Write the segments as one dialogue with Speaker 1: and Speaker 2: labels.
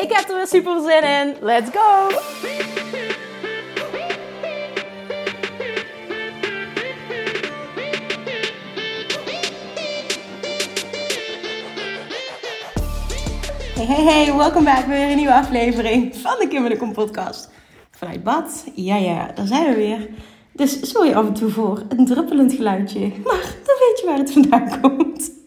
Speaker 1: Ik heb er weer super zin in. Let's go! Hey, hey, hey, welkom bij weer een nieuwe aflevering van de Kim de Kom podcast. Vanuit bad, ja ja, daar zijn we weer. Dus sorry af en toe voor een druppelend geluidje, maar dan weet je waar het vandaan komt.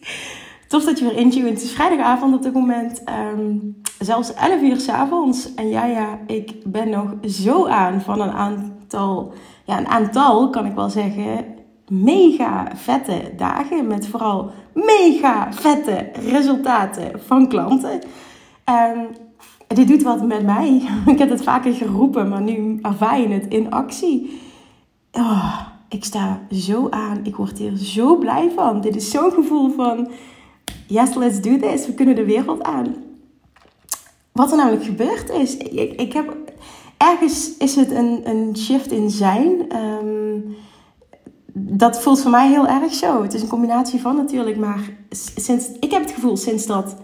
Speaker 1: Tof dat je weer intunt. Het is vrijdagavond op dit moment. Um, zelfs 11 uur s'avonds. En ja, ja, ik ben nog zo aan van een aantal, ja, een aantal kan ik wel zeggen, mega vette dagen. Met vooral mega vette resultaten van klanten. Um, dit doet wat met mij. Ik heb het vaker geroepen, maar nu ervaar je het in actie. Oh, ik sta zo aan. Ik word hier zo blij van. Dit is zo'n gevoel van yes, let's do this. We kunnen de wereld aan. Wat er namelijk gebeurd is, ik, ik heb, ergens is het een, een shift in zijn. Ehm, dat voelt voor mij heel erg zo. Het is een combinatie van natuurlijk, maar sinds, ik heb het gevoel sinds dat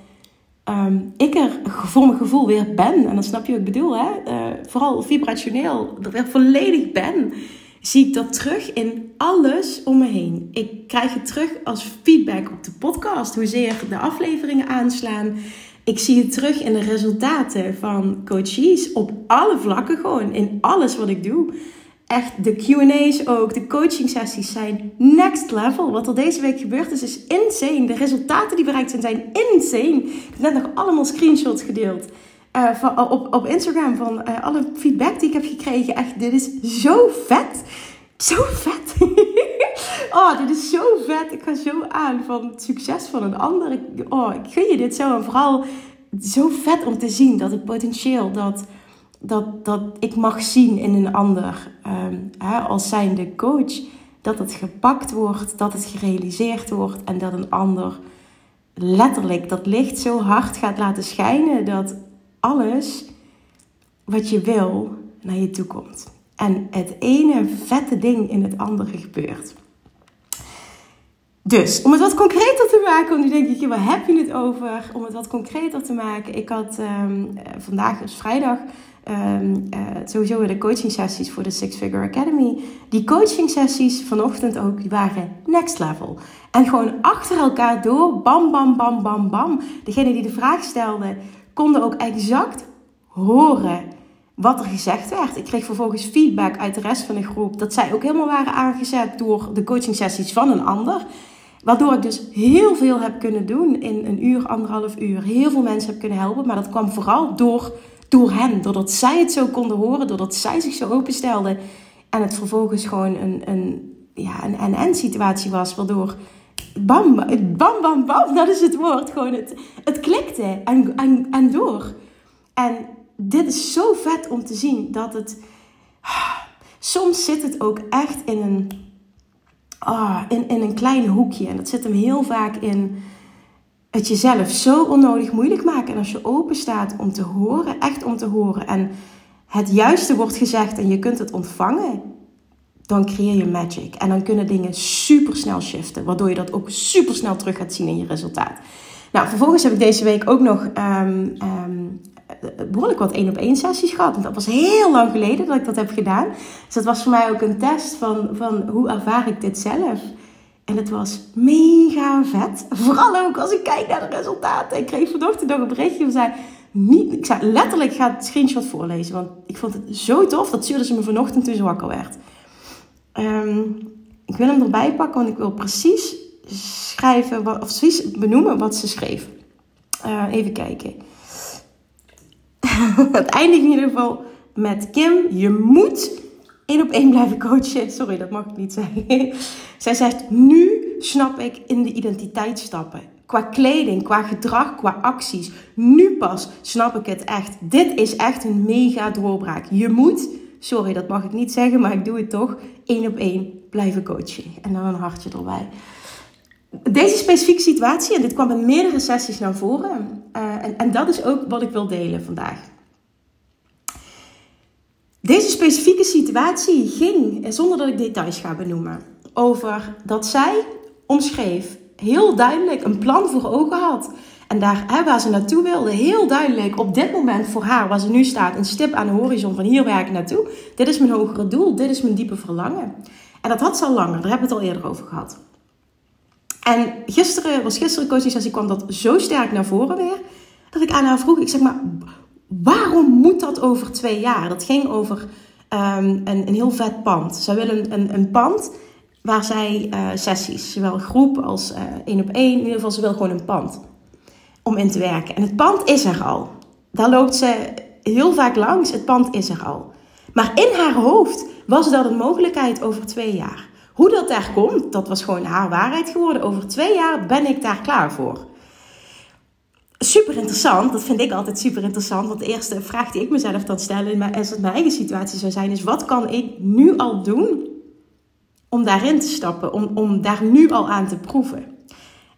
Speaker 1: ehm, ik er voor mijn gevoel weer ben, en dan snap je wat ik bedoel, hè? Uh, vooral vibrationeel, er volledig ben zie ik dat terug in alles om me heen. Ik krijg het terug als feedback op de podcast, hoezeer de afleveringen aanslaan. Ik zie het terug in de resultaten van coaches op alle vlakken, gewoon in alles wat ik doe. Echt, de QA's ook, de coaching sessies zijn next level. Wat er deze week gebeurd is, is insane. De resultaten die bereikt zijn, zijn insane. Ik heb net nog allemaal screenshots gedeeld. Uh, van, op, op Instagram van uh, alle feedback die ik heb gekregen. Echt, dit is zo vet. Zo vet. oh, dit is zo vet. Ik ga zo aan van het succes van een ander. Ik, oh, ik je dit zo. En vooral zo vet om te zien dat het potentieel dat, dat, dat ik mag zien in een ander. Um, hè, als zijnde coach. Dat het gepakt wordt, dat het gerealiseerd wordt. En dat een ander letterlijk dat licht zo hard gaat laten schijnen. Dat alles wat je wil naar je toe komt. En het ene vette ding in het andere gebeurt. Dus om het wat concreter te maken, want nu denk ik, waar heb je het over? Om het wat concreter te maken. Ik had um, vandaag is vrijdag um, uh, sowieso de coaching sessies voor de Six Figure Academy. Die coaching sessies vanochtend ook, die waren next level. En gewoon achter elkaar door, bam, bam, bam, bam, bam. Degene die de vraag stelde, konden ook exact horen wat er gezegd werd. Ik kreeg vervolgens feedback uit de rest van de groep dat zij ook helemaal waren aangezet door de coaching sessies van een ander. Waardoor ik dus heel veel heb kunnen doen in een uur, anderhalf uur. Heel veel mensen heb kunnen helpen. Maar dat kwam vooral door, door hen. Doordat zij het zo konden horen. Doordat zij zich zo openstelden. En het vervolgens gewoon een, een, ja, een en-en situatie was. Waardoor bam, bam, bam, bam, dat is het woord. Gewoon het, het klikte en, en, en door. En dit is zo vet om te zien dat het. Soms zit het ook echt in een. Ah, in, in een klein hoekje. En dat zit hem heel vaak in het jezelf zo onnodig moeilijk maken. En als je open staat om te horen, echt om te horen. En het juiste wordt gezegd en je kunt het ontvangen dan creëer je magic. En dan kunnen dingen super snel shiften, waardoor je dat ook super snel terug gaat zien in je resultaat. Nou, vervolgens heb ik deze week ook nog um, um, behoorlijk wat één op één sessies gehad. Dat was heel lang geleden dat ik dat heb gedaan. Dus dat was voor mij ook een test van, van hoe ervaar ik dit zelf. En het was mega vet. Vooral ook als ik kijk naar de resultaten. Ik kreeg vanochtend nog een berichtje van zei niet, ik zei letterlijk ga het screenshot voorlezen. Want ik vond het zo tof. Dat stuurde ze me vanochtend toen ze wakker werd. Um, ik wil hem erbij pakken, want ik wil precies schrijven, of precies benoemen wat ze schreef. Uh, even kijken. het eindigt in ieder geval met Kim. Je moet één op één blijven coachen. Sorry, dat mag ik niet zeggen. Zij zegt, nu snap ik in de identiteit stappen. qua kleding, qua gedrag, qua acties. Nu pas snap ik het echt. Dit is echt een mega doorbraak. Je moet, sorry dat mag ik niet zeggen, maar ik doe het toch, één op één blijven coachen. En dan een hartje erbij. Deze specifieke situatie, en dit kwam in meerdere sessies naar voren, uh, en, en dat is ook wat ik wil delen vandaag. Deze specifieke situatie ging, zonder dat ik details ga benoemen, over dat zij omschreef heel duidelijk een plan voor ogen had. En daar hè, waar ze naartoe wilde, heel duidelijk op dit moment voor haar, waar ze nu staat, een stip aan de horizon van hier werk ik naartoe. Dit is mijn hogere doel, dit is mijn diepe verlangen. En dat had ze al langer, daar hebben we het al eerder over gehad. En gisteren, was gisteren coaching sessie, kwam dat zo sterk naar voren weer, dat ik aan haar vroeg, ik zeg maar, waarom moet dat over twee jaar? Dat ging over um, een, een heel vet pand. Zij willen een, een, een pand waar zij uh, sessies, zowel groep als uh, één op één, in ieder geval ze wil gewoon een pand om in te werken. En het pand is er al. Daar loopt ze heel vaak langs, het pand is er al. Maar in haar hoofd was dat een mogelijkheid over twee jaar. Hoe dat daar komt, dat was gewoon haar waarheid geworden. Over twee jaar ben ik daar klaar voor. Super interessant, dat vind ik altijd super interessant. Want de eerste vraag die ik mezelf dan stel, als het mijn eigen situatie zou zijn, is: wat kan ik nu al doen om daarin te stappen, om, om daar nu al aan te proeven.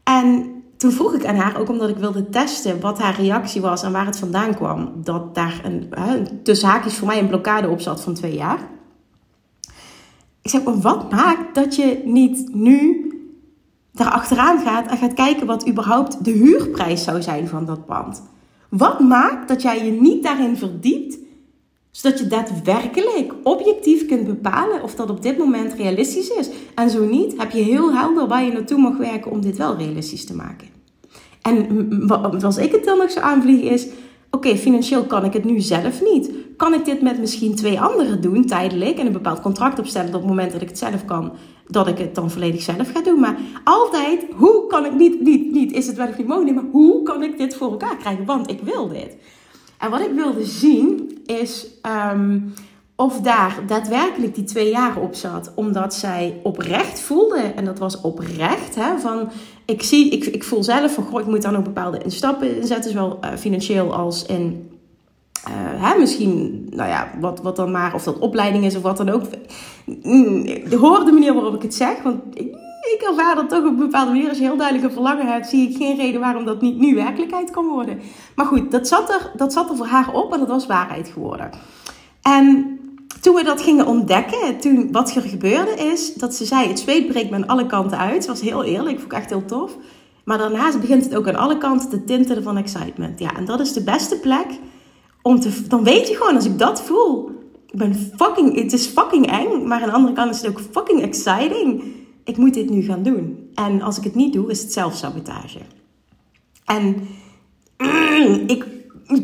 Speaker 1: En toen vroeg ik aan haar, ook omdat ik wilde testen wat haar reactie was en waar het vandaan kwam, dat daar een, tussen haakjes voor mij een blokkade op zat van twee jaar. Ik zeg, wat maakt dat je niet nu achteraan gaat en gaat kijken wat überhaupt de huurprijs zou zijn van dat pand? Wat maakt dat jij je niet daarin verdiept zodat je daadwerkelijk objectief kunt bepalen of dat op dit moment realistisch is. En zo niet, heb je heel helder waar je naartoe mag werken om dit wel realistisch te maken. En als ik het dan nog zo aanvlieg is, oké, financieel kan ik het nu zelf niet. Kan ik dit met misschien twee anderen doen, tijdelijk, en een bepaald contract opstellen op het moment dat ik het zelf kan, dat ik het dan volledig zelf ga doen. Maar altijd, hoe kan ik niet, niet, niet is het wel of niet mogelijk, maar hoe kan ik dit voor elkaar krijgen? Want ik wil dit. En wat ik wilde zien is ehm, of daar daadwerkelijk die twee jaar op zat. Omdat zij oprecht voelde, en dat was oprecht, hè, van ik, zie, ik, ik voel zelf van goh, ik moet dan ook bepaalde stappen inzetten, zowel uh, financieel als in uh, hè, misschien, nou ja, wat, wat dan maar, of dat opleiding is of wat dan ook. Mm, hoor de manier waarop ik het zeg, want ik, ik ervaar dat toch op een bepaalde manier. Als je heel duidelijk een verlangen hebt, zie ik geen reden waarom dat niet nu werkelijkheid kan worden. Maar goed, dat zat er, dat zat er voor haar op en dat was waarheid geworden. En toen we dat gingen ontdekken, toen wat er gebeurde is dat ze zei: het zweet breekt me aan alle kanten uit. Ze was heel eerlijk, vond ik echt heel tof. Maar daarnaast begint het ook aan alle kanten te tintelen van excitement. Ja, en dat is de beste plek om te. Dan weet je gewoon, als ik dat voel, ik ben fucking. Het is fucking eng, maar aan de andere kant is het ook fucking exciting ik moet dit nu gaan doen. En als ik het niet doe, is het zelfsabotage. En ik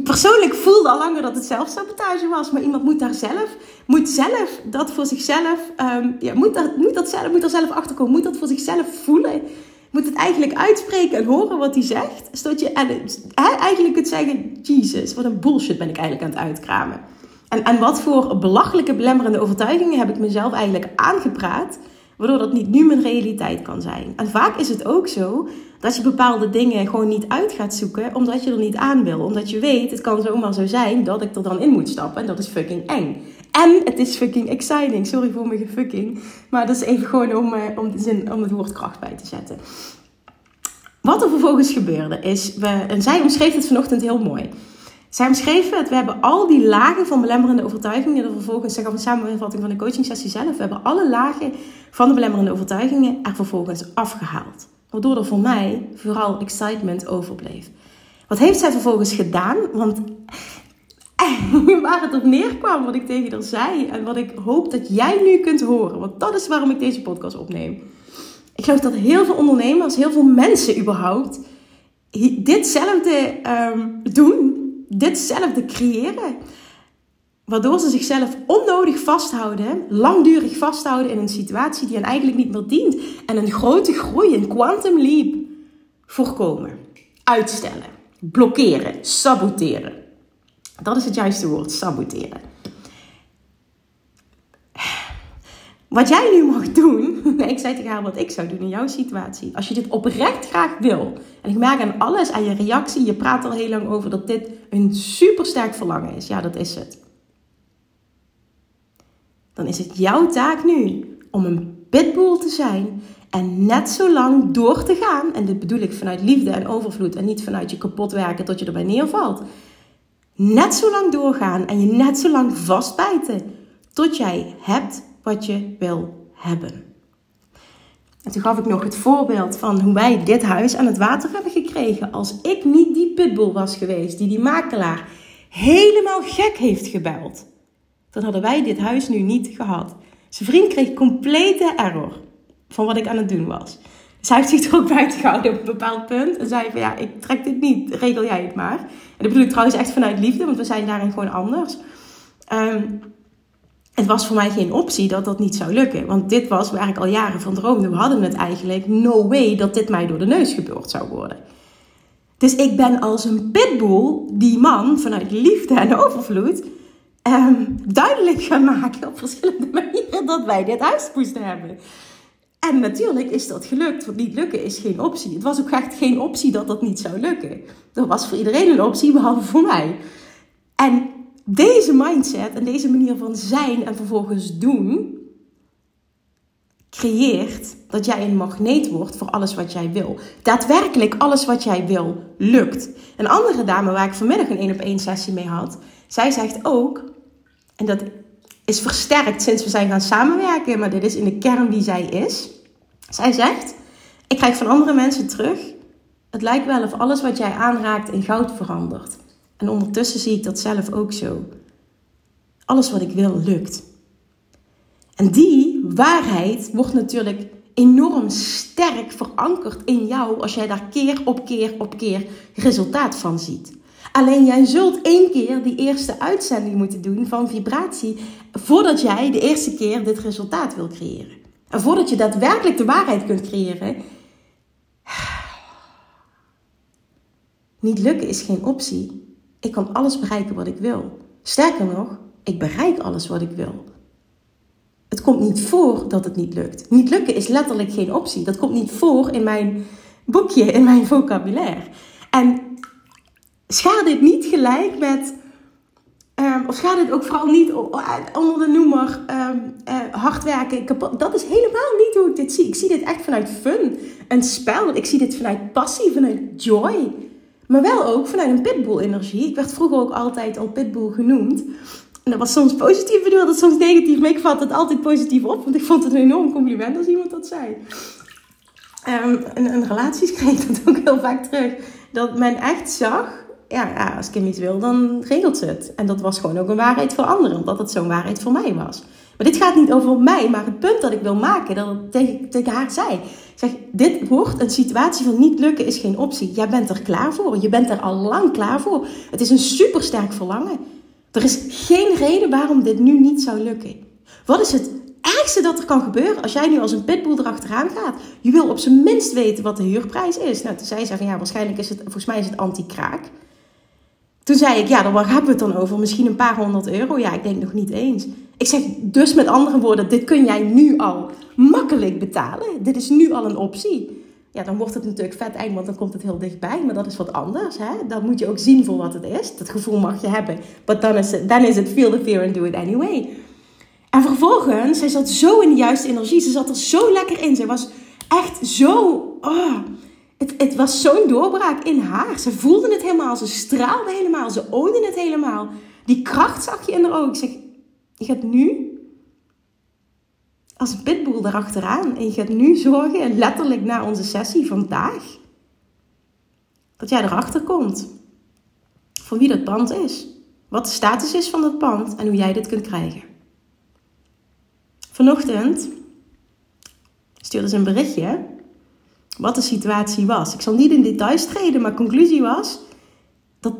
Speaker 1: persoonlijk voelde al langer dat het zelfsabotage was. Maar iemand moet daar zelf, moet zelf dat voor zichzelf, um, ja, moet, dat, moet, dat zelf, moet er zelf achter komen. Moet dat voor zichzelf voelen. Moet het eigenlijk uitspreken en horen wat hij zegt. Zodat je en, eigenlijk kunt zeggen, Jesus, wat een bullshit ben ik eigenlijk aan het uitkramen. En, en wat voor belachelijke belemmerende overtuigingen heb ik mezelf eigenlijk aangepraat Waardoor dat niet nu mijn realiteit kan zijn. En vaak is het ook zo dat je bepaalde dingen gewoon niet uit gaat zoeken omdat je er niet aan wil. Omdat je weet, het kan zomaar zo zijn dat ik er dan in moet stappen. En dat is fucking eng. En het is fucking exciting. Sorry voor mijn fucking. Maar dat is even gewoon om, eh, om, de zin, om het woord kracht bij te zetten. Wat er vervolgens gebeurde is, en zij omschreef het vanochtend heel mooi. Zij omschreven het, we hebben al die lagen van belemmerende overtuigingen, er vervolgens, zeg een samenvatting van de coaching sessie zelf, we hebben alle lagen van de belemmerende overtuigingen er vervolgens afgehaald. Waardoor er voor mij vooral excitement overbleef. Wat heeft zij vervolgens gedaan? Want waar het op neerkwam, wat ik tegen haar zei en wat ik hoop dat jij nu kunt horen, want dat is waarom ik deze podcast opneem. Ik geloof dat heel veel ondernemers, heel veel mensen überhaupt, ditzelfde um, doen ditzelfde creëren. Waardoor ze zichzelf onnodig vasthouden, langdurig vasthouden in een situatie die hen eigenlijk niet meer dient. En een grote groei, een quantum leap voorkomen. Uitstellen, blokkeren, saboteren. Dat is het juiste woord, saboteren. wat jij nu mag doen, nee, ik zei tegen haar wat ik zou doen in jouw situatie. Als je dit oprecht graag wil, en ik merk aan alles, aan je reactie, je praat al heel lang over dat dit een supersterk verlangen is. Ja, dat is het. Dan is het jouw taak nu om een pitbull te zijn en net zo lang door te gaan. En dit bedoel ik vanuit liefde en overvloed en niet vanuit je kapot werken tot je erbij neervalt. Net zo lang doorgaan en je net zo lang vastbijten tot jij hebt wat je wil hebben. En toen gaf ik nog het voorbeeld van hoe wij dit huis aan het water hebben gekregen. Als ik niet die pitbull was geweest die die makelaar helemaal gek heeft gebeld, dan hadden wij dit huis nu niet gehad. Zijn vriend kreeg complete error van wat ik aan het doen was. Dus hij heeft zich er ook buiten op een bepaald punt. En zei van ja, ik trek dit niet, regel jij het maar. Dat bedoel ik trouwens echt vanuit liefde, want we zijn daarin gewoon anders. Um, het was voor mij geen optie dat dat niet zou lukken. Want dit was waar ik al jaren van droomde. We hadden het eigenlijk no way dat dit mij door de neus gebeurd zou worden. Dus ik ben als een pitbull die man vanuit liefde en overvloed um, duidelijk gaan maken op verschillende manieren dat wij dit huis hebben. En natuurlijk is dat gelukt, want niet lukken is geen optie. Het was ook echt geen optie dat dat niet zou lukken. Dat was voor iedereen een optie, behalve voor mij. En deze mindset en deze manier van zijn en vervolgens doen, creëert dat jij een magneet wordt voor alles wat jij wil. Daadwerkelijk alles wat jij wil, lukt. Een andere dame waar ik vanmiddag een 1 op 1 sessie mee had, zij zegt ook, en dat is versterkt sinds we zijn gaan samenwerken, maar dit is in de kern wie zij is. Zij zegt, ik krijg van andere mensen terug, het lijkt wel of alles wat jij aanraakt in goud verandert. En ondertussen zie ik dat zelf ook zo. Alles wat ik wil lukt. En die waarheid wordt natuurlijk enorm sterk verankerd in jou als jij daar keer op keer op keer resultaat van ziet. Alleen jij zult één keer die eerste uitzending moeten doen van vibratie voordat jij de eerste keer dit resultaat wil creëren. En voordat je daadwerkelijk de waarheid kunt creëren. Niet lukken is geen optie. Ik kan alles bereiken wat ik wil. Sterker nog, ik bereik alles wat ik wil. Het komt niet voor dat het niet lukt. Niet lukken is letterlijk geen optie. Dat komt niet voor in mijn boekje, in mijn vocabulaire. En schaar dit niet gelijk met. Um, of schaar dit ook vooral niet onder de noemer um, uh, hard werken. Dat is helemaal niet hoe ik dit zie. Ik zie dit echt vanuit fun, een spel. Ik zie dit vanuit passie, vanuit joy. Maar wel ook vanuit een pitbull-energie. Ik werd vroeger ook altijd al pitbull genoemd. En dat was soms positief bedoeld, dat soms negatief. Maar ik vat het altijd positief op, want ik vond het een enorm compliment als iemand dat zei. Um, en in relaties kreeg ik dat ook heel vaak terug. Dat men echt zag, ja, als Kim iets wil, dan regelt ze het. En dat was gewoon ook een waarheid voor anderen, omdat het zo'n waarheid voor mij was. Maar dit gaat niet over mij, maar het punt dat ik wil maken, dat ik tegen, haar zei. Zeg, dit wordt een situatie van niet lukken is geen optie. Jij bent er klaar voor. Je bent er al lang klaar voor. Het is een supersterk verlangen. Er is geen reden waarom dit nu niet zou lukken. Wat is het ergste dat er kan gebeuren als jij nu als een pitbull erachteraan gaat? Je wil op zijn minst weten wat de huurprijs is. Nou, toen zei ze van ja, waarschijnlijk is het, volgens mij is het anti-kraak. Toen zei ik, ja, dan waar hebben we het dan over? Misschien een paar honderd euro? Ja, ik denk nog niet eens. Ik zeg dus met andere woorden, dit kun jij nu al makkelijk betalen. Dit is nu al een optie. Ja, dan wordt het natuurlijk vet eng, want dan komt het heel dichtbij. Maar dat is wat anders. Hè? Dat moet je ook zien voor wat het is. Dat gevoel mag je hebben. Maar dan is het, feel the fear and do it anyway. En vervolgens, zij zat zo in de juiste energie. Ze zat er zo lekker in. Ze was echt zo... Oh, het, het was zo'n doorbraak in haar. Ze voelde het helemaal. Ze straalde helemaal. Ze oonde het helemaal. Die kracht zag je in haar ogen. Ik zeg, je gaat nu als een pitbull erachteraan. En je gaat nu zorgen, letterlijk na onze sessie vandaag, dat jij erachter komt. Voor wie dat pand is. Wat de status is van dat pand en hoe jij dit kunt krijgen. Vanochtend stuurde ze een berichtje wat de situatie was. Ik zal niet in details treden, maar conclusie was dat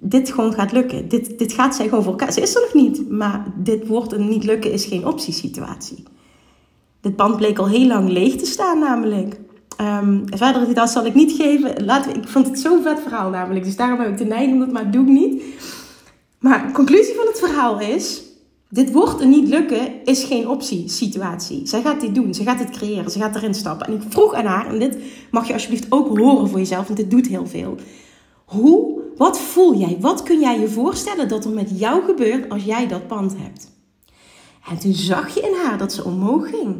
Speaker 1: dit gewoon gaat lukken. Dit, dit gaat zij gewoon voor elkaar. Ze is er nog niet, maar dit wordt een niet lukken is geen optiesituatie. Dit pand bleek al heel lang leeg te staan namelijk. Um, verder details zal ik niet geven. Laten ik vond het zo'n vet verhaal namelijk. Dus daarom heb ik de neiging om dat maar doe ik niet. Maar de conclusie van het verhaal is... Dit wordt een niet lukken is geen optie situatie. Zij gaat dit doen, ze gaat het creëren, ze gaat erin stappen. En ik vroeg aan haar, en dit mag je alsjeblieft ook horen voor jezelf, want dit doet heel veel. Hoe, wat voel jij? Wat kun jij je voorstellen dat er met jou gebeurt als jij dat pand hebt? En toen zag je in haar dat ze omhoog ging.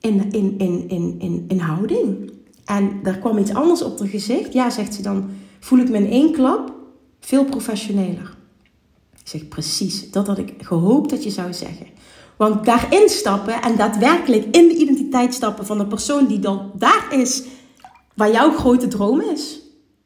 Speaker 1: In, in, in, in, in, in houding. En daar kwam iets anders op haar gezicht. Ja, zegt ze dan, voel ik me in één klap veel professioneler. Zeg precies, dat had ik gehoopt dat je zou zeggen. Want daarin stappen en daadwerkelijk in de identiteit stappen van de persoon die dan daar is waar jouw grote droom is.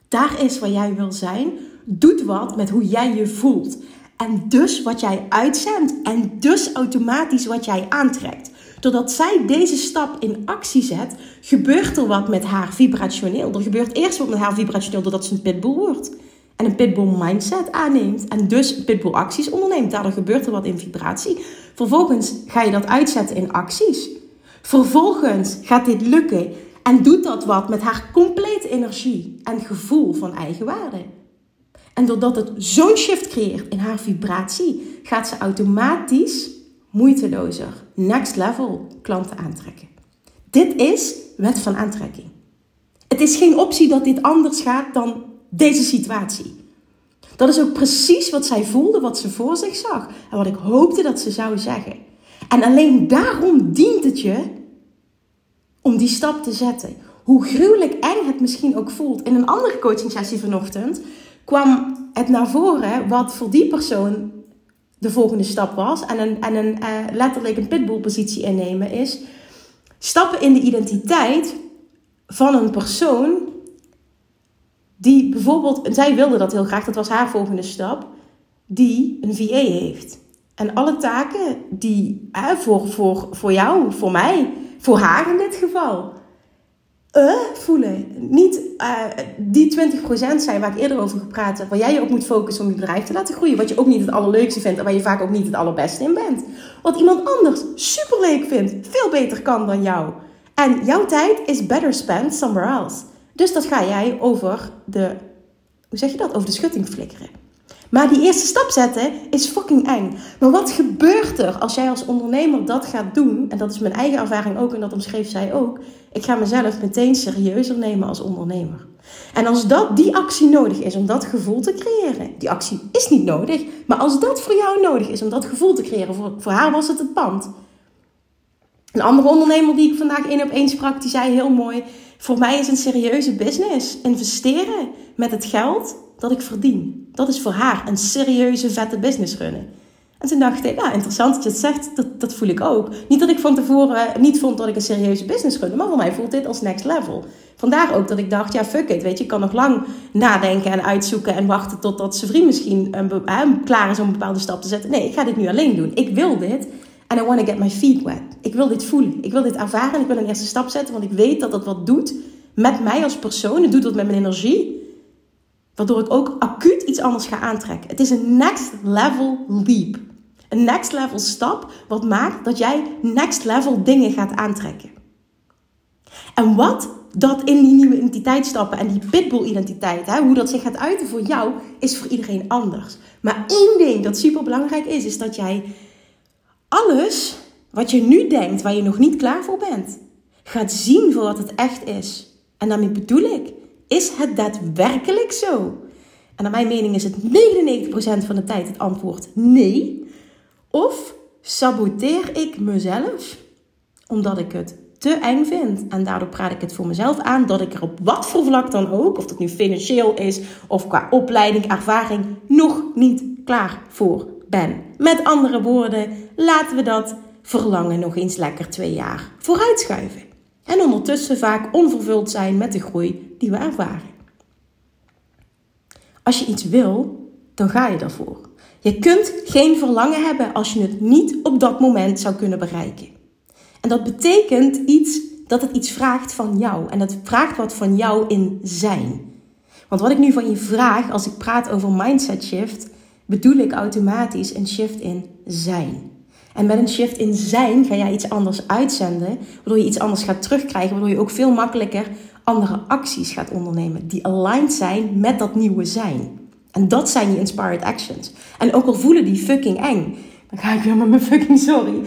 Speaker 1: Daar is waar jij wil zijn. Doet wat met hoe jij je voelt. En dus wat jij uitzendt. En dus automatisch wat jij aantrekt. Doordat zij deze stap in actie zet, gebeurt er wat met haar vibrationeel. Er gebeurt eerst wat met haar vibrationeel doordat ze een pitbull wordt. En een pitbull mindset aanneemt. En dus pitbull acties onderneemt. Daardoor gebeurt er wat in vibratie. Vervolgens ga je dat uitzetten in acties. Vervolgens gaat dit lukken. En doet dat wat met haar complete energie en gevoel van eigenwaarde. En doordat het zo'n shift creëert in haar vibratie, gaat ze automatisch moeitelozer, next level klanten aantrekken. Dit is wet van aantrekking. Het is geen optie dat dit anders gaat dan deze situatie. Dat is ook precies wat zij voelde, wat ze voor zich zag en wat ik hoopte dat ze zou zeggen. En alleen daarom dient het je om die stap te zetten. Hoe gruwelijk eng het misschien ook voelt. In een andere coaching sessie vanochtend kwam het naar voren wat voor die persoon de volgende stap was. En een, en een, uh, letterlijk een pitbull-positie innemen is. Stappen in de identiteit van een persoon die bijvoorbeeld, zij wilde dat heel graag, dat was haar volgende stap, die een VA heeft. En alle taken die voor, voor, voor jou, voor mij, voor haar in dit geval, uh, voelen. Niet uh, die 20% zijn waar ik eerder over gepraat heb, waar jij je op moet focussen om je bedrijf te laten groeien. Wat je ook niet het allerleukste vindt en waar je vaak ook niet het allerbeste in bent. Wat iemand anders super leuk vindt, veel beter kan dan jou. En jouw tijd is better spent somewhere else. Dus dat ga jij over de, hoe zeg je dat, over de schutting flikkeren. Maar die eerste stap zetten is fucking eng. Maar wat gebeurt er als jij als ondernemer dat gaat doen? En dat is mijn eigen ervaring ook en dat omschreef zij ook. Ik ga mezelf meteen serieuzer nemen als ondernemer. En als dat die actie nodig is om dat gevoel te creëren. Die actie is niet nodig. Maar als dat voor jou nodig is om dat gevoel te creëren. Voor, voor haar was het het pand. Een andere ondernemer die ik vandaag één op één sprak. Die zei heel mooi. Voor mij is een serieuze business investeren met het geld dat ik verdien. Dat is voor haar een serieuze, vette business runnen. En toen dacht ja, interessant dat je het zegt, dat, dat voel ik ook. Niet dat ik van tevoren niet vond dat ik een serieuze business runde, maar voor mij voelt dit als next level. Vandaar ook dat ik dacht, ja, fuck it, weet je, ik kan nog lang nadenken en uitzoeken en wachten totdat zijn vriend misschien een, klaar is om een bepaalde stap te zetten. Nee, ik ga dit nu alleen doen. Ik wil dit en I want to get my feet wet. Ik wil dit voelen, ik wil dit ervaren en ik wil een eerste stap zetten, want ik weet dat dat wat doet met mij als persoon. Het doet wat met mijn energie. Waardoor ik ook acuut iets anders ga aantrekken. Het is een next level leap. Een next level stap wat maakt dat jij next level dingen gaat aantrekken. En wat dat in die nieuwe identiteit stappen en die pitbull identiteit, hè, hoe dat zich gaat uiten voor jou, is voor iedereen anders. Maar één ding dat super belangrijk is, is dat jij alles wat je nu denkt, waar je nog niet klaar voor bent, gaat zien voor wat het echt is. En daarmee bedoel ik, is het daadwerkelijk zo? En naar mijn mening is het 99% van de tijd het antwoord nee. Of saboteer ik mezelf omdat ik het te eng vind. En daardoor praat ik het voor mezelf aan dat ik er op wat voor vlak dan ook, of dat nu financieel is of qua opleiding, ervaring, nog niet klaar voor Met andere woorden, laten we dat verlangen nog eens lekker twee jaar vooruitschuiven. En ondertussen vaak onvervuld zijn met de groei die we ervaren. Als je iets wil, dan ga je daarvoor. Je kunt geen verlangen hebben als je het niet op dat moment zou kunnen bereiken. En dat betekent iets dat het iets vraagt van jou. En dat vraagt wat van jou in zijn. Want wat ik nu van je vraag als ik praat over mindset shift, bedoel ik automatisch een shift in zijn. En met een shift in zijn ga jij iets anders uitzenden, waardoor je iets anders gaat terugkrijgen, waardoor je ook veel makkelijker andere acties gaat ondernemen die aligned zijn met dat nieuwe zijn. En dat zijn je inspired actions. En ook al voelen die fucking eng. Dan ga ik weer met mijn fucking sorry.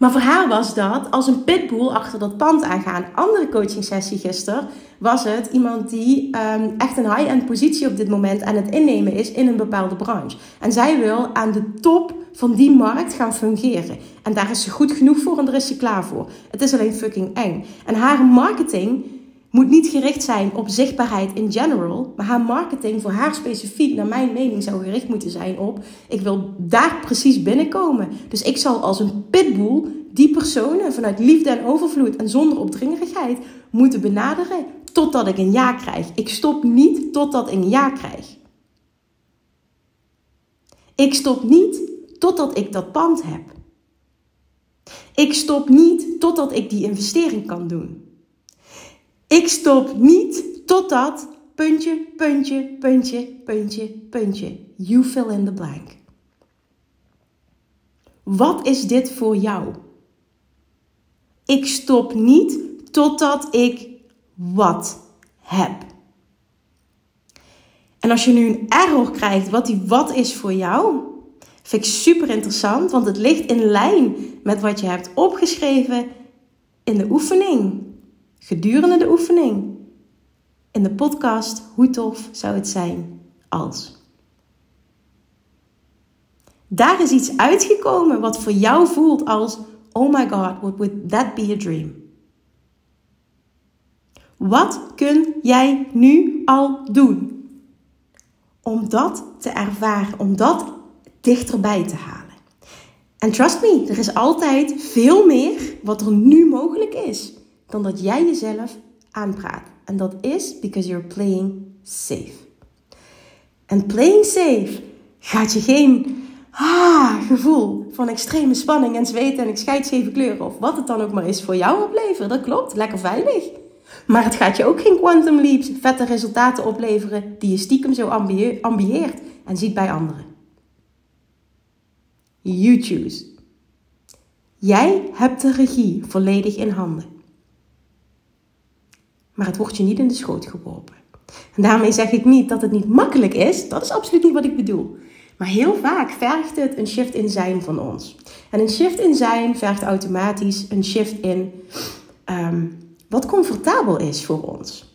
Speaker 1: Maar voor haar was dat als een pitbull achter dat pand aangaan. Andere coaching sessie gisteren was het iemand die um, echt een high-end positie op dit moment aan het innemen is in een bepaalde branche. En zij wil aan de top van die markt gaan fungeren. En daar is ze goed genoeg voor en daar is ze klaar voor. Het is alleen fucking eng. En haar marketing moet niet gericht zijn op zichtbaarheid in general, maar haar marketing voor haar specifiek, naar mijn mening, zou gericht moeten zijn op: ik wil daar precies binnenkomen. Dus ik zal als een pitbull die personen vanuit liefde en overvloed en zonder opdringerigheid moeten benaderen totdat ik een ja krijg. Ik stop niet totdat ik een ja krijg. Ik stop niet totdat ik dat pand heb. Ik stop niet totdat ik die investering kan doen. Ik stop niet totdat puntje, puntje, puntje, puntje, puntje. You fill in the blank. Wat is dit voor jou? Ik stop niet totdat ik wat heb. En als je nu een error krijgt wat die wat is voor jou, vind ik super interessant, want het ligt in lijn met wat je hebt opgeschreven in de oefening gedurende de oefening. In de podcast Hoe tof zou het zijn als. Daar is iets uitgekomen wat voor jou voelt als: Oh my god, what would that be a dream? Wat kun jij nu al doen om dat te ervaren, om dat dichterbij te halen? En trust me, er is altijd veel meer wat er nu mogelijk is dan dat jij jezelf aanpraat. En dat is because you're playing safe. En playing safe gaat je geen ah, gevoel van extreme spanning en zweten en ik scheidsgeven kleuren of wat het dan ook maar is voor jou opleveren. Dat klopt, lekker veilig. Maar het gaat je ook geen quantum leaps, vette resultaten opleveren die je stiekem zo ambieert en ziet bij anderen. You choose. Jij hebt de regie volledig in handen maar het wordt je niet in de schoot geworpen. En daarmee zeg ik niet dat het niet makkelijk is, dat is absoluut niet wat ik bedoel. Maar heel vaak vergt het een shift in zijn van ons. En een shift in zijn vergt automatisch een shift in ehm, wat comfortabel is voor ons.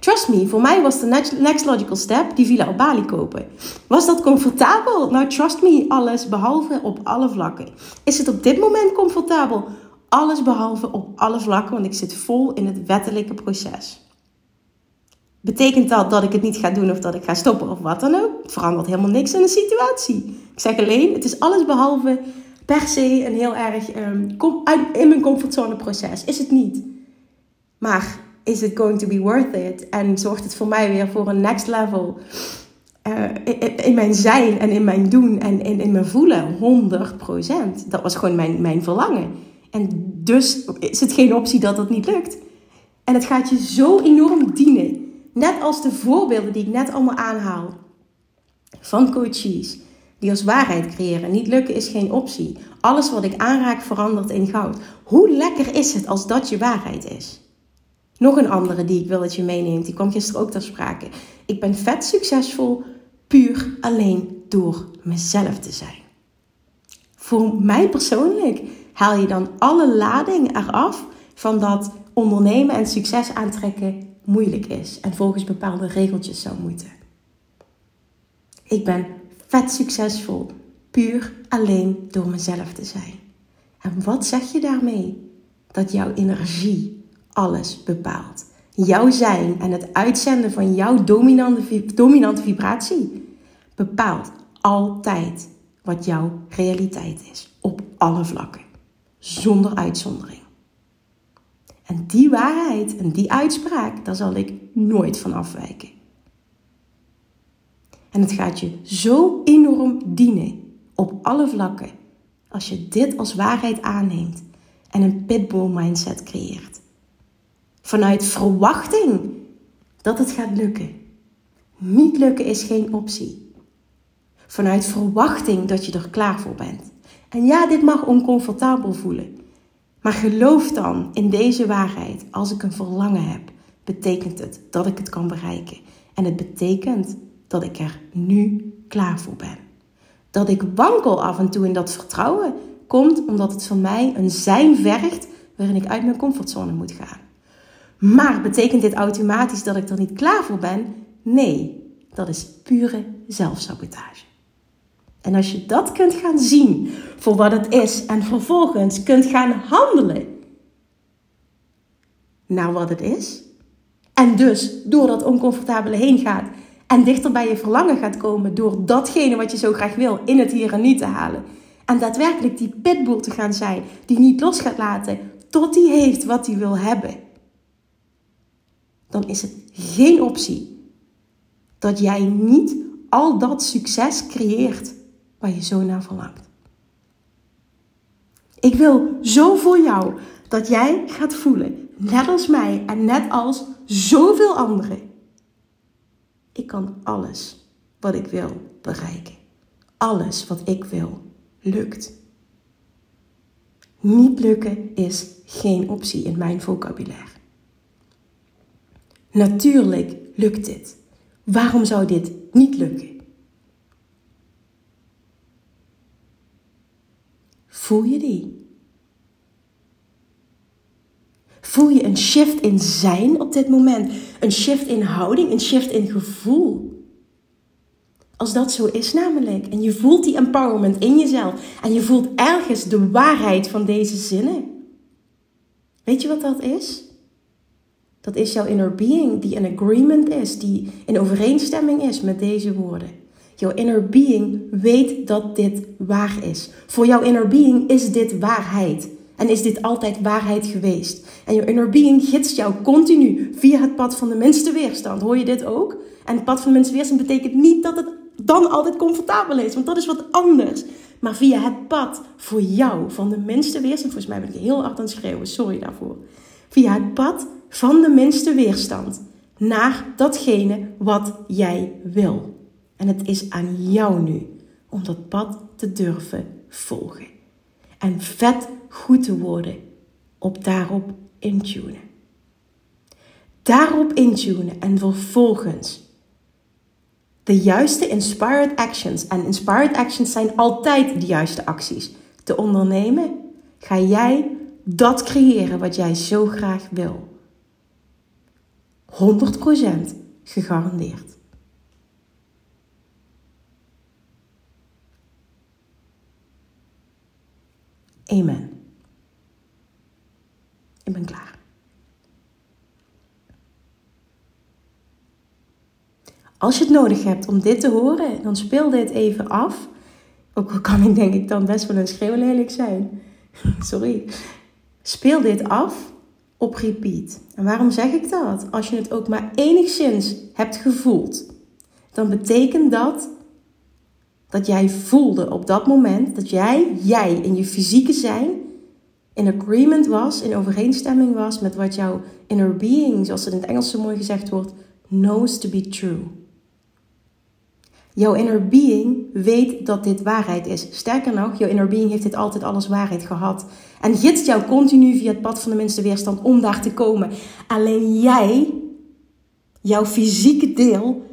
Speaker 1: Trust me, voor mij was de next logical step die villa op Bali kopen. Was dat comfortabel? Nou, trust me, alles behalve op alle vlakken. Is het op dit moment comfortabel? Alles behalve op alle vlakken, want ik zit vol in het wettelijke proces. Betekent dat dat ik het niet ga doen of dat ik ga stoppen of wat dan ook? Het verandert helemaal niks in de situatie. Ik zeg alleen, het is alles behalve per se een heel erg um, in mijn comfortzone proces. Is het niet. Maar is it going to be worth it? En zorgt het voor mij weer voor een next level uh, in, in, mijn zijn en in mijn doen en in, in mijn voelen? 100%. Dat was gewoon mijn, mijn verlangen. En dus is het geen optie dat het niet lukt. En het gaat je zo enorm dienen. Net als de voorbeelden die ik net allemaal aanhaal. Van coaches. Die als waarheid creëren. Niet lukken is geen optie. Alles wat ik aanraak verandert in goud. Hoe lekker is het als dat je waarheid is? Nog een andere die ik wil dat je meeneemt. Die kwam gisteren ook ter sprake. Ik ben vet succesvol puur alleen door mezelf te zijn. Voor mij persoonlijk haal je dan alle lading eraf van dat ondernemen en succes aantrekken moeilijk is en volgens bepaalde regeltjes zou moeten. Ik ben vet succesvol, puur alleen door mezelf te zijn. En wat zeg je daarmee? Dat jouw energie alles bepaalt. Jouw zijn en het uitzenden van jouw dominante, dominante vibratie bepaalt altijd wat jouw realiteit is op alle vlakken zonder uitzondering. En die waarheid en die uitspraak, daar zal ik nooit van afwijken. En het gaat je zo enorm dienen op alle vlakken als je dit als waarheid aanneemt en een pitbull mindset creëert. Vanuit verwachting dat het gaat lukken. Niet lukken is geen optie. Vanuit verwachting dat je er klaar voor bent. En ja, dit mag oncomfortabel voelen. Maar geloof dan in deze waarheid. Als ik een verlangen heb, betekent het dat ik het kan bereiken. En het betekent dat ik er nu klaar voor ben. Dat ik wankel af en toe in dat vertrouwen komt omdat het van mij een zijn vergt waarin ik uit mijn comfortzone moet gaan. Maar betekent dit automatisch dat ik er niet klaar voor ben? Nee, dat is pure zelfsabotage. En als je dat kunt gaan zien voor wat het is en vervolgens kunt gaan handelen naar wat het is, en dus door dat oncomfortabele heen gaat en dichter bij je verlangen gaat komen door datgene wat je zo graag wil in het hier en nu te halen. En daadwerkelijk die pitbull te gaan zijn die niet los gaat laten tot hij heeft wat hij wil hebben. Dan is het geen optie dat jij niet al dat succes creëert waar je zo naar verlangt. Ik wil zo voor jou dat jij gaat voelen, net als mij en net als zoveel anderen. Ik kan alles wat ik wil bereiken. Alles wat ik wil lukt. Niet lukken is geen optie in mijn vocabulaire. Natuurlijk lukt dit. Waarom zou dit niet lukken? Voel je die? Voel je een shift in zijn op dit moment? Een shift in houding, een shift in gevoel? Als dat zo is namelijk, en je voelt die empowerment in jezelf, en je voelt ergens de waarheid van deze zinnen. Weet je wat dat is? Dat is jouw inner being die in agreement is, die in overeenstemming is met deze woorden. Jouw inner being weet dat dit waar is. Voor jouw inner being is dit waarheid. En is dit altijd waarheid geweest? En jouw inner being gidst jou continu via het pad van de minste weerstand. Hoor je dit ook? En het pad van de minste weerstand betekent niet dat het dan altijd comfortabel is, want dat is wat anders. Maar via het pad voor jou van de minste weerstand, volgens mij ben ik heel hard aan het schreeuwen, sorry daarvoor. Via het pad van de minste weerstand naar datgene wat jij wil. En het is aan jou nu om dat pad te durven volgen. En vet goed te worden op daarop intunen. Daarop intunen en vervolgens de juiste inspired actions. En inspired actions zijn altijd de juiste acties. Te ondernemen, ga jij dat creëren wat jij zo graag wil. 100% gegarandeerd. Amen. Ik ben klaar. Als je het nodig hebt om dit te horen, dan speel dit even af. Ook al kan ik denk ik dan best wel een schreeuwlelijk zijn. Sorry. Speel dit af op repeat. En waarom zeg ik dat? Als je het ook maar enigszins hebt gevoeld, dan betekent dat dat jij voelde op dat moment dat jij, jij in je fysieke zijn, in agreement was, in overeenstemming was met wat jouw inner being, zoals het in het Engels zo mooi gezegd wordt, knows to be true. Jouw inner being weet dat dit waarheid is. Sterker nog, jouw inner being heeft dit altijd alles waarheid gehad. En gidst jou continu via het pad van de minste weerstand om daar te komen. Alleen jij, jouw fysieke deel,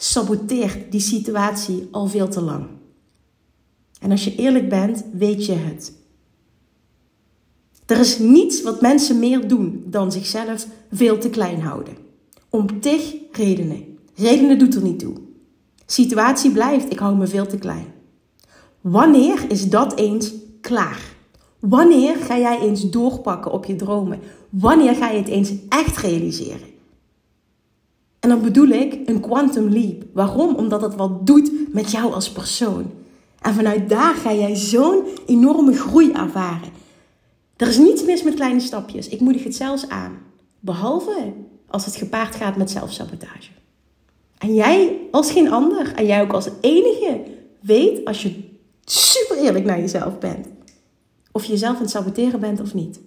Speaker 1: saboteert die situatie al veel te lang. En als je eerlijk bent, weet je het. Er is niets wat mensen meer doen dan zichzelf veel te klein houden. Om tig redenen. Redenen doet er niet toe. Situatie blijft, ik hou me veel te klein. Wanneer is dat eens klaar? Wanneer ga jij eens doorpakken op je dromen? Wanneer ga je het eens echt realiseren? En dan bedoel ik een quantum leap. Waarom? Omdat het wat doet met jou als persoon. En vanuit daar ga jij zo'n enorme groei ervaren. Er is niets mis met kleine stapjes. Ik moedig het zelfs aan. Behalve als het gepaard gaat met zelfsabotage. En jij als geen ander, en jij ook als enige, weet als je super eerlijk naar jezelf bent. Of je jezelf aan het saboteren bent of niet.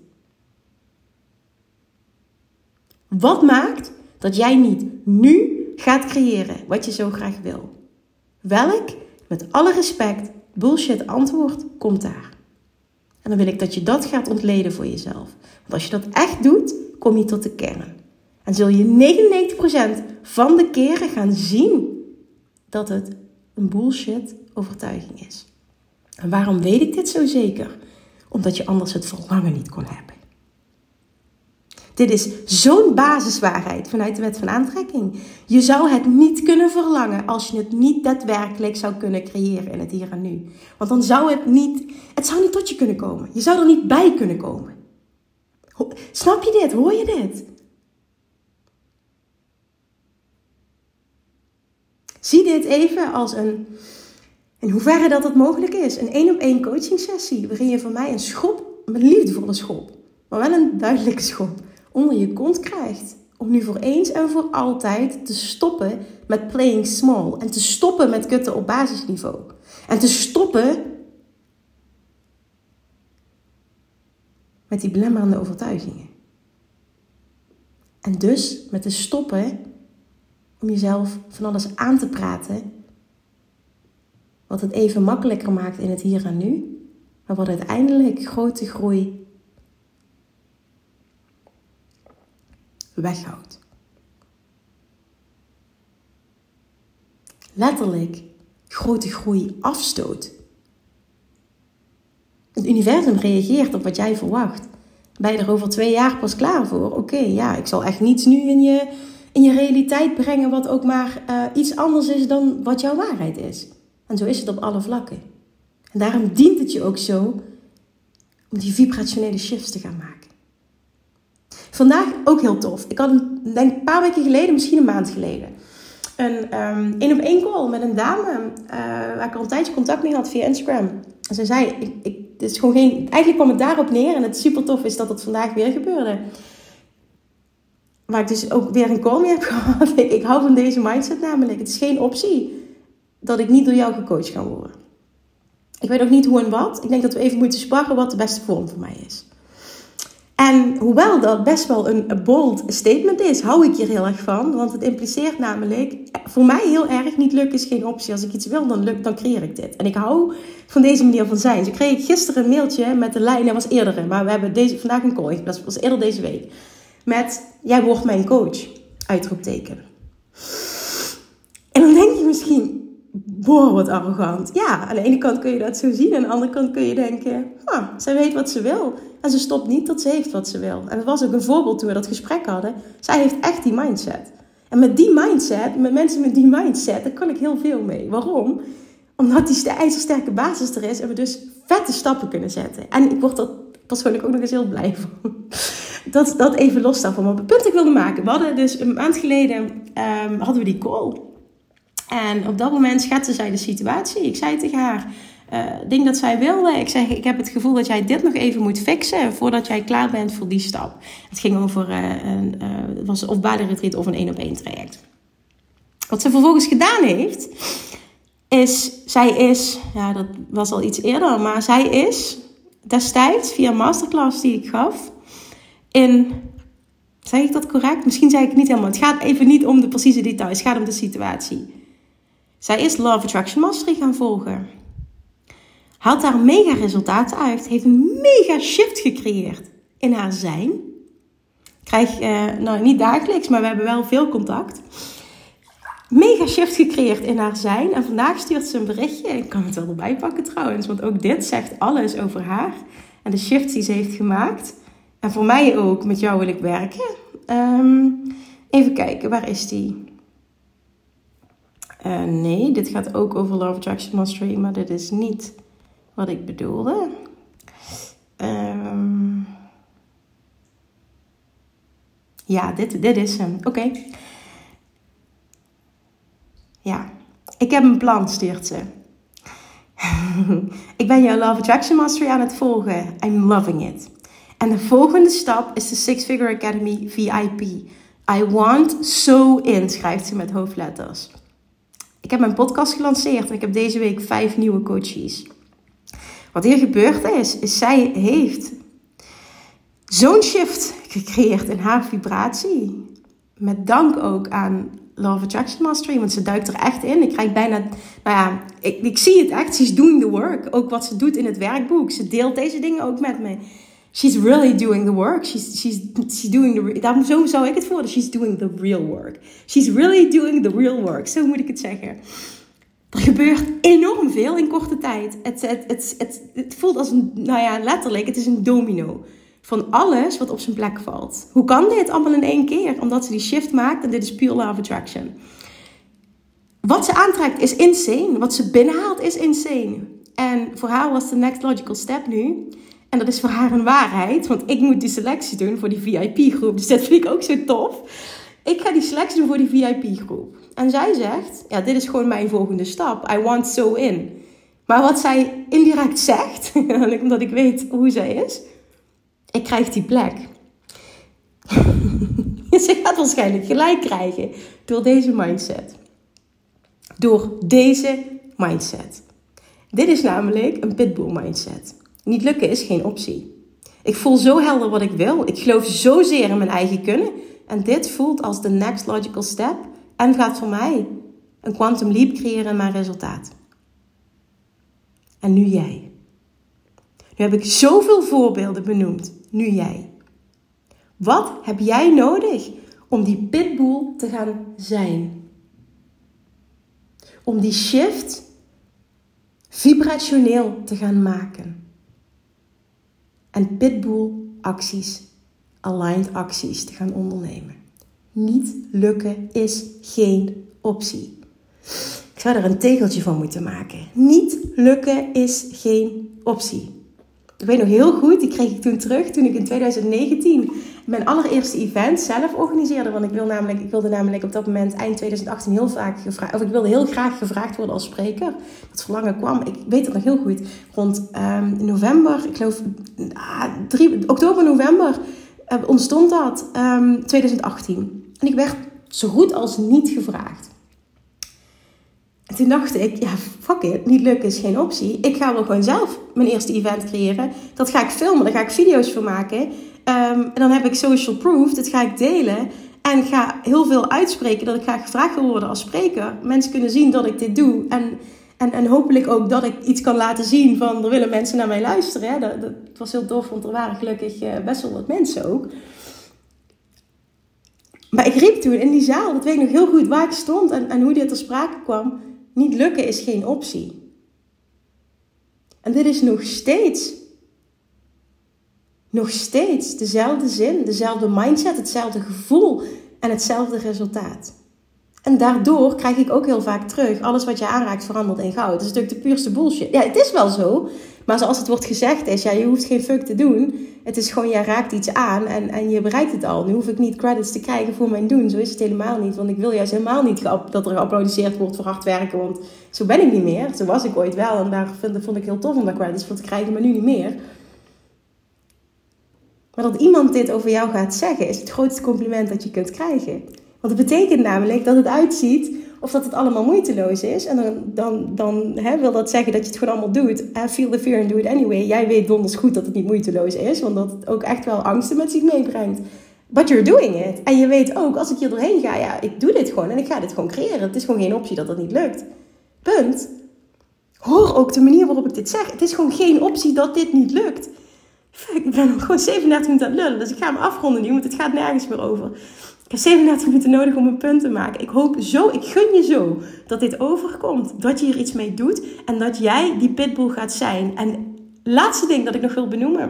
Speaker 1: Wat maakt dat jij niet nu gaat creëren wat je zo graag wil? Welk, met alle respect, bullshit antwoord komt daar? En dan wil ik dat je dat gaat ontleden voor jezelf. Want als je dat echt doet, kom je tot de kern. En zul je 99% van de keren gaan zien dat het een bullshit overtuiging is. En waarom weet ik dit zo zeker? Omdat je anders het verlangen niet kon hebben. Dit is zo'n basiswaarheid vanuit de wet van aantrekking. Je zou het niet kunnen verlangen als je het niet daadwerkelijk zou kunnen creëren in het hier en nu. Want dan zou het niet, het zou niet tot je kunnen komen. Je zou er niet bij kunnen komen. Snap je dit? Hoor je dit? Zie dit even als een, in hoeverre dat het mogelijk is, een één op één coaching sessie waarin je van mij een schop, een liefdevolle schop, maar wel een duidelijke schop, onder je kont krijgt. Om nu voor eens en voor altijd te stoppen met playing small. En te stoppen met kutten op basisniveau. En te stoppen met die belemmerende overtuigingen. En dus met te stoppen om jezelf van alles aan te praten. Wat het even makkelijker maakt in het hier en nu. Maar wat uiteindelijk grote groei weghoudt. Letterlijk grote groei afstoot. Het universum reageert op wat jij verwacht. Ben je er over twee jaar pas klaar voor? Oké, ja, ik zal echt niets nu in je, in je realiteit brengen wat ook maar uh, iets anders is dan wat jouw waarheid is. En zo is het op alle vlakken. En daarom dient het je ook zo om die vibrationele shifts te gaan maken. Vandaag ook heel tof. Ik had een, denk een paar weken geleden, misschien een maand geleden, een um, op één call met een dame uh, waar ik al een tijdje contact mee had via Instagram. En ze zei, ik, ik, het is gewoon geen, eigenlijk kwam het daarop neer en het super tof is dat het vandaag weer gebeurde. Waar ik dus ook weer een call mee heb gehad. ik hou van deze mindset namelijk. Het is geen optie dat ik niet door jou gecoacht kan worden. Ik weet ook niet hoe en wat. Ik denk dat we even moeten sparren wat de beste vorm voor mij is. En hoewel dat best wel een bold statement is, hou ik hier heel erg van. Want het impliceert namelijk, voor mij heel erg, niet lukken is geen optie. Als ik iets wil, dan, lukt, dan creëer ik dit. En ik hou van deze manier van zijn. Kreeg ik gisteren een mailtje met de lijn, dat was eerder, maar we hebben deze, vandaag een call, dat was eerder deze week. Met, jij wordt mijn coach, uitroepteken. En dan denk je misschien, wow, wat arrogant. Ja, aan de ene kant kun je dat zo zien. Aan de andere kant kun je denken, ah, zij weet wat ze wil. En ze stopt niet tot ze heeft wat ze wil. En dat was ook een voorbeeld toen we dat gesprek hadden. Zij heeft echt die mindset. En met die mindset, met mensen met die mindset, daar kan ik heel veel mee. Waarom? Omdat die ijzersterke basis er is en we dus vette stappen kunnen zetten. En ik word er persoonlijk ook nog eens heel blij van. Dat, dat even los daarvan. Maar het punt ik wilde maken. We hadden dus een maand geleden um, hadden we die call. En op dat moment schetste zij de situatie. Ik zei tegen haar, uh, ding dat zij wilde. Ik zeg, ik heb het gevoel dat jij dit nog even moet fixen voordat jij klaar bent voor die stap. Het ging over uh, een, het was of retreat of een één op één traject. Wat ze vervolgens gedaan heeft, is, zij is, ja dat was al iets eerder, maar zij is destijds via een masterclass die ik gaf, in, zeg ik dat correct? Misschien zei ik het niet helemaal. Het gaat even niet om de precieze details, het gaat om de situatie. Zij is Love Attraction Mastery gaan volgen. Haalt daar mega resultaten uit. Heeft een mega shift gecreëerd in haar zijn. Krijg, uh, nou niet dagelijks, maar we hebben wel veel contact. Mega shift gecreëerd in haar zijn. En vandaag stuurt ze een berichtje. Ik kan het wel erbij pakken trouwens, want ook dit zegt alles over haar. En de shift die ze heeft gemaakt. En voor mij ook, met jou wil ik werken. Um, even kijken, waar is die? Uh, nee, dit gaat ook over Love Attraction Mastery, maar dit is niet wat ik bedoelde. Um, ja, dit, dit is hem. Oké. Ja, ik heb een plan, stuurt ze. ik ben jouw Love Attraction Mastery aan het volgen. I'm loving it. En de volgende stap is de Six Figure Academy VIP. I want so in, schrijft ze met hoofdletters. Ik heb mijn podcast gelanceerd en ik heb deze week vijf nieuwe coaches. Wat hier gebeurd is, is zij heeft zo'n shift gecreëerd in haar vibratie. Met dank ook aan Love Attraction Mastery, want ze duikt er echt in. Ik krijg bijna, nou ja, ik, ik zie het echt. She's doing the work. Ook wat ze doet in het werkboek. Ze deelt deze dingen ook met me. She's really doing the work. She's, she's, she's doing the, zo zou ik het voelen. She's doing the real work. She's really doing the real work. Zo moet ik het zeggen. Er gebeurt enorm veel in korte tijd. Het, het, het, het, het voelt als een, nou ja, letterlijk, het is een domino van alles wat op zijn plek valt. Hoe kan dit allemaal in één keer? Omdat ze die shift maakt en dit is pure love attraction. Wat ze aantrekt is insane. Wat ze binnenhaalt is insane. En voor haar was de next logical step nu. En dat is voor haar een waarheid. Want ik moet die selectie doen voor die VIP-groep. Dus dat vind ik ook zo tof. Ik ga die selectie doen voor die VIP-groep. En zij zegt, ja, dit is gewoon mijn volgende stap. I want so in. Maar wat zij indirect zegt, omdat ik weet hoe zij is, ik krijg die plek. Ze gaat waarschijnlijk gelijk krijgen door deze mindset. Door deze mindset. Dit is namelijk een pitbull mindset. Niet lukken is geen optie. Ik voel zo helder wat ik wil. Ik geloof zozeer in mijn eigen kunnen. En dit voelt als de next logical step. En gaat voor mij een quantum leap creëren in mijn resultaat. En nu jij. Nu heb ik zoveel voorbeelden benoemd. Nu jij. Wat heb jij nodig om die pitbull te gaan zijn? Om die shift vibrationeel te gaan maken. En pitbull acties, aligned acties te gaan ondernemen. Niet lukken is geen optie. Ik zou er een tegeltje van moeten maken. Niet lukken is geen optie. Ik weet nog heel goed, die kreeg ik toen terug toen ik in 2019 mijn allereerste event zelf organiseerde. Want ik, wil namelijk, ik wilde namelijk op dat moment eind 2018 heel vaak gevraagd, of ik wilde heel graag gevraagd worden als spreker. Dat verlangen kwam, ik weet het nog heel goed, rond um, november, ik geloof ah, 3, oktober, november uh, ontstond dat, um, ehm, 2018. En ik werd zo goed als niet gevraagd. En toen dacht ik, ja, fuck it, niet lukken is geen optie. Ik ga wel gewoon zelf mijn eerste event creëren. Dat ga ik filmen, daar ga ik video's van maken. Um, en dan heb ik social proof, dat ga ik delen. En ga heel veel uitspreken dat ik graag gevraagd wil worden als spreker. Mensen kunnen zien dat ik dit doe. En, en, en hopelijk ook dat ik iets kan laten zien van, er willen mensen naar mij luisteren. Hè? Dat, dat was heel tof, want er waren gelukkig uh, best wel wat mensen ook. Maar ik riep toen in die zaal, dat weet ik nog heel goed, waar ik stond en, en hoe dit ter sprake kwam. Niet lukken is geen optie. En dit is nog steeds, nog steeds dezelfde zin, dezelfde mindset, hetzelfde gevoel en hetzelfde resultaat. En daardoor krijg ik ook heel vaak terug: alles wat je aanraakt verandert in goud. Dat is natuurlijk de puurste bullshit. Ja, het is wel zo. Maar zoals het wordt gezegd is, ja, je hoeft geen fuck te doen. Het is gewoon, jij raakt iets aan en, en je bereikt het al. Nu hoef ik niet credits te krijgen voor mijn doen. Zo is het helemaal niet. Want ik wil juist helemaal niet dat er geapplaudiseerd wordt voor hard werken. Want zo ben ik niet meer. Zo was ik ooit wel. En daar vind, vond ik heel tof om daar credits voor te krijgen. Maar nu niet meer. Maar dat iemand dit over jou gaat zeggen, is het grootste compliment dat je kunt krijgen. Want het betekent namelijk dat het uitziet of dat het allemaal moeiteloos is. En dan, dan, dan hè, wil dat zeggen dat je het gewoon allemaal doet. feel the fear and do it anyway. Jij weet donders goed dat het niet moeiteloos is. Want dat het ook echt wel angsten met zich meebrengt. But you're doing it. En je weet ook, als ik hier doorheen ga, ja, ik doe dit gewoon. En ik ga dit gewoon creëren. Het is gewoon geen optie dat dat niet lukt. Punt. Hoor ook de manier waarop ik dit zeg. Het is gewoon geen optie dat dit niet lukt. Ik ben gewoon 37 minuten aan het lullen. Dus ik ga me afronden nu, want het gaat nergens meer over. Ik heb 37 minuten nodig om een punt te maken. Ik hoop zo, ik gun je zo dat dit overkomt. Dat je hier iets mee doet en dat jij die pitbull gaat zijn. En laatste ding dat ik nog wil benoemen.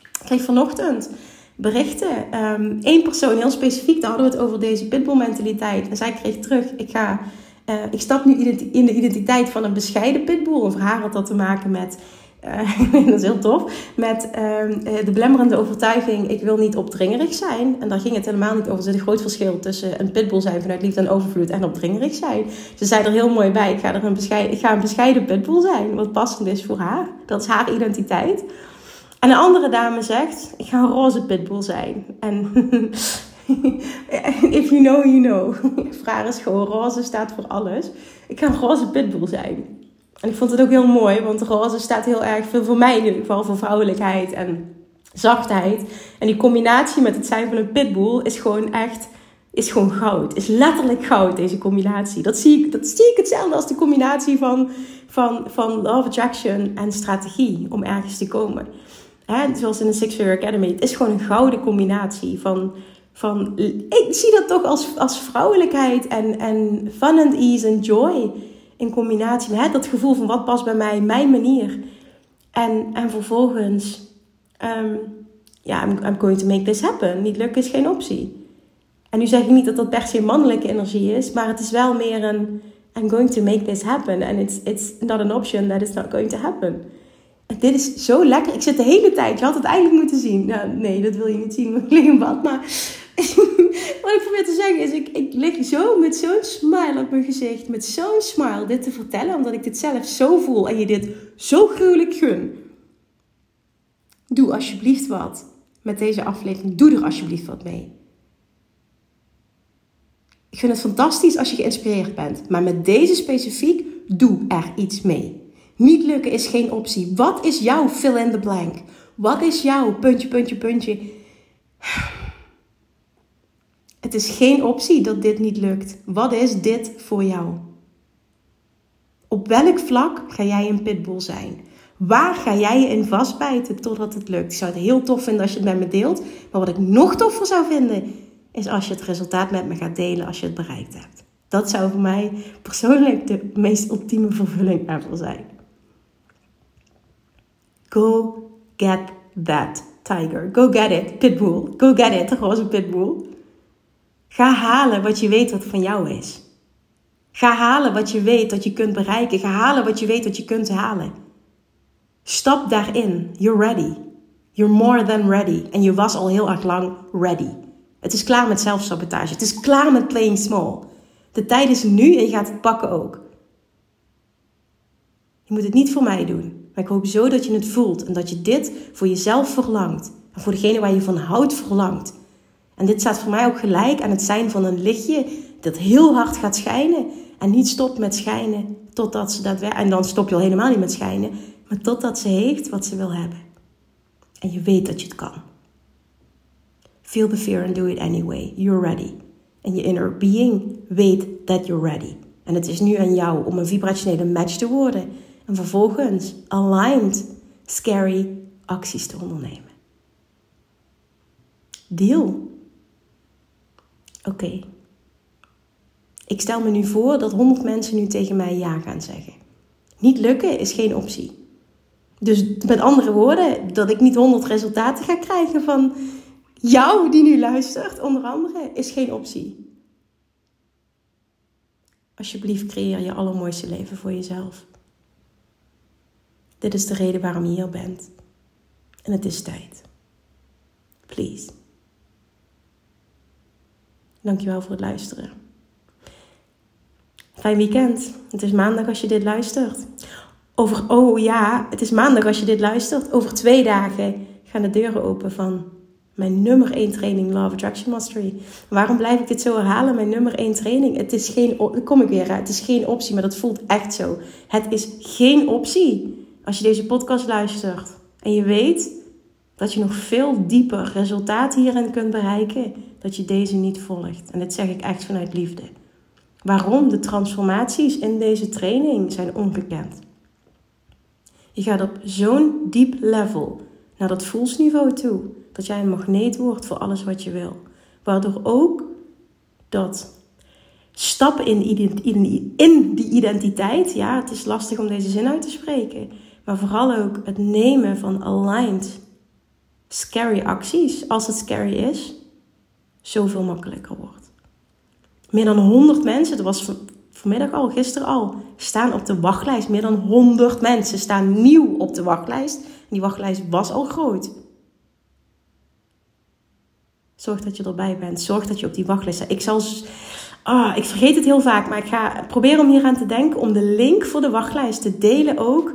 Speaker 1: Ik kreeg vanochtend berichten. Eén persoon heel specifiek, daar hadden we het over deze pitbull mentaliteit. En zij kreeg terug, ik ga... Uh, ik stap nu in de identiteit van een bescheiden pitbull. En voor haar had dat te maken met uh, dat is heel tof. Met uh, de belemmerende overtuiging: ik wil niet opdringerig zijn. En daar ging het helemaal niet over. Er zit een groot verschil tussen een pitbull zijn vanuit liefde en overvloed en opdringerig zijn. Ze zei er heel mooi bij: ik ga, er een, bescheiden, ik ga een pitbull zijn. Wat passend is voor haar. Dat is haar identiteit. En een andere dame zegt: ik ga een roze pitbull zijn. En if you know, you know. Vraag is gewoon: roze staat voor alles. Ik ga een roze pitbull zijn. En ik vond het ook heel mooi, want de roze staat heel erg veel voor mij in ieder geval voor vrouwelijkheid en zachtheid. En die combinatie met het zijn van een pitbull is gewoon echt, is gewoon goud. Is letterlijk goud, deze combinatie. Dat zie ik, dat zie ik hetzelfde als de combinatie van, van, van love attraction en strategie om ergens te komen. Hè, zoals in de Six Figure Academy. Het is gewoon een gouden combinatie van, van ik zie dat toch als, als vrouwelijkheid en, en fun and ease en joy in combinatie met dat gevoel van wat past bij mij, mijn manier. En, en vervolgens, um, ja, I'm, going to make this happen. Niet lukken is geen optie. En nu zeg ik niet dat dat per se mannelijke energie is, maar het is wel meer een I'm going to make this happen. And it's, it's not an option that is not going to happen. En dit is zo lekker. Ik zit de hele tijd, je had het eigenlijk moeten zien. Nou, nee, dat wil je niet zien, ik in bad. Maar wat ik probeer te zeggen is, ik, ik lig zo met zo'n smile op mijn gezicht. Met zo'n smile dit te vertellen, omdat ik dit zelf zo voel. En je dit zo gruwelijk gun. Doe alsjeblieft wat met deze aflevering. Doe er alsjeblieft wat mee. Ik vind het fantastisch als je geïnspireerd bent. Maar met deze specifiek, doe er iets mee. Niet lukken is geen optie. Wat is jouw fill in the blank? Wat is jouw puntje, puntje, puntje? Het is geen optie dat dit niet lukt. Wat is dit voor jou? Op welk vlak ga jij een pitbull zijn? Waar ga jij je in vastbijten totdat het lukt? Ik zou het heel tof vinden als je het met me deelt. Maar wat ik nog toffer zou vinden, is als je het resultaat met me gaat delen als je het bereikt hebt. Dat zou voor mij persoonlijk de meest ultieme vervulling ever zijn. Go get that tiger. Go get it, pitbull. Go get it, roze pitbull. Ga halen wat je weet wat van jou is. Ga halen wat je weet dat je kunt bereiken. Ga halen wat je weet dat je kunt halen. Stap daarin. You're ready. You're more than ready. En je was al heel erg lang ready. Het is klaar met zelfsabotage. Het is klaar met playing small. De tijd is nu en je gaat het pakken ook. Je moet het niet voor mij doen. Maar ik hoop zo dat je het voelt en dat je dit voor jezelf verlangt. En voor degene waar je van houdt verlangt. En dit staat voor mij ook gelijk aan het zijn van een lichtje dat heel hard gaat schijnen. En niet stopt met schijnen totdat ze dat En dan stop je al helemaal niet met schijnen. Maar totdat ze heeft wat ze wil hebben. En je weet dat je het kan. Feel the fear and do it anyway. You're ready. En je inner being weet that you're ready. En het is nu aan jou om een vibrationele match te worden. En vervolgens aligned, scary acties te ondernemen. Deal. Oké. Ik stel me nu voor dat 100 mensen nu tegen mij ja gaan zeggen. Niet lukken is geen optie. Dus met andere woorden, dat ik niet 100 resultaten ga krijgen van jou die nu luistert, onder andere, is geen optie. Alsjeblieft, creëer je allermooiste leven voor jezelf. Dit is de reden waarom je hier bent. En het is tijd. Please. Dankjewel voor het luisteren. Fijn weekend. Het is maandag als je dit luistert. Over, oh ja, het is maandag als je dit luistert. Over twee dagen gaan de deuren open van mijn nummer 1 training Love Attraction Mastery. Waarom blijf ik dit zo herhalen? Mijn nummer 1 training. Het is geen, kom ik weer, het is geen optie, maar dat voelt echt zo. Het is geen optie als je deze podcast luistert en je weet dat je nog veel dieper resultaat hierin kunt bereiken, dat je deze niet volgt. En dit zeg ik echt vanuit liefde. Waarom? De transformaties in deze training zijn ongekend. Je gaat op zo'n diep level naar dat voelsniveau toe, dat jij een magneet wordt voor alles wat je wil. Waardoor ook dat stappen in, in die identiteit, ja, het is lastig om deze zin uit te spreken, maar vooral ook het nemen van aligned scary acties, als het scary is, zoveel makkelijker wordt. Meer dan 100 mensen, dat was vanmiddag al, gisteren al, staan op de wachtlijst. Meer dan 100 mensen staan nieuw op de wachtlijst. Die wachtlijst was al groot. Zorg dat je erbij bent. Zorg dat je op die wachtlijst staat. Ik zal. Ah, ik vergeet het heel vaak, maar ik ga proberen om hier aan te denken om de link voor de wachtlijst te delen ook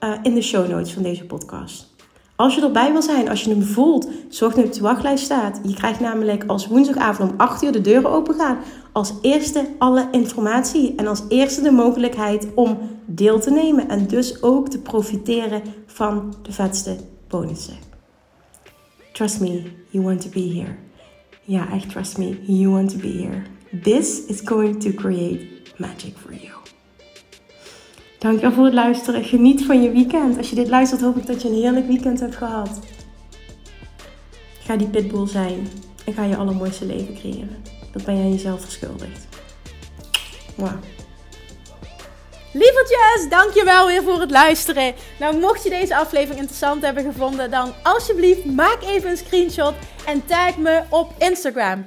Speaker 1: uh, in de show notes van deze podcast. Als je erbij wil zijn, als je hem voelt, zorg dat je op de wachtlijst staat. Je krijgt namelijk als woensdagavond om 8 uur de deuren open gaan. Als eerste alle informatie en als eerste de mogelijkheid om deel te nemen. En dus ook te profiteren van de vetste bonussen. Trust me, you want to be here. Ja, echt trust me, you want to be here. This is going to create magic for you. Dankjewel voor het luisteren. Geniet van je weekend. Als je dit luistert, hoop ik dat je een heerlijk weekend hebt gehad. Ga die pitbull zijn en ga je allermooiste leven creëren. Dat ben jij jezelf verschuldigd. Wow. Lievertjes, dankjewel weer voor het luisteren. Nou, mocht je deze aflevering interessant hebben gevonden, dan alsjeblieft maak even een screenshot en tag me op Instagram.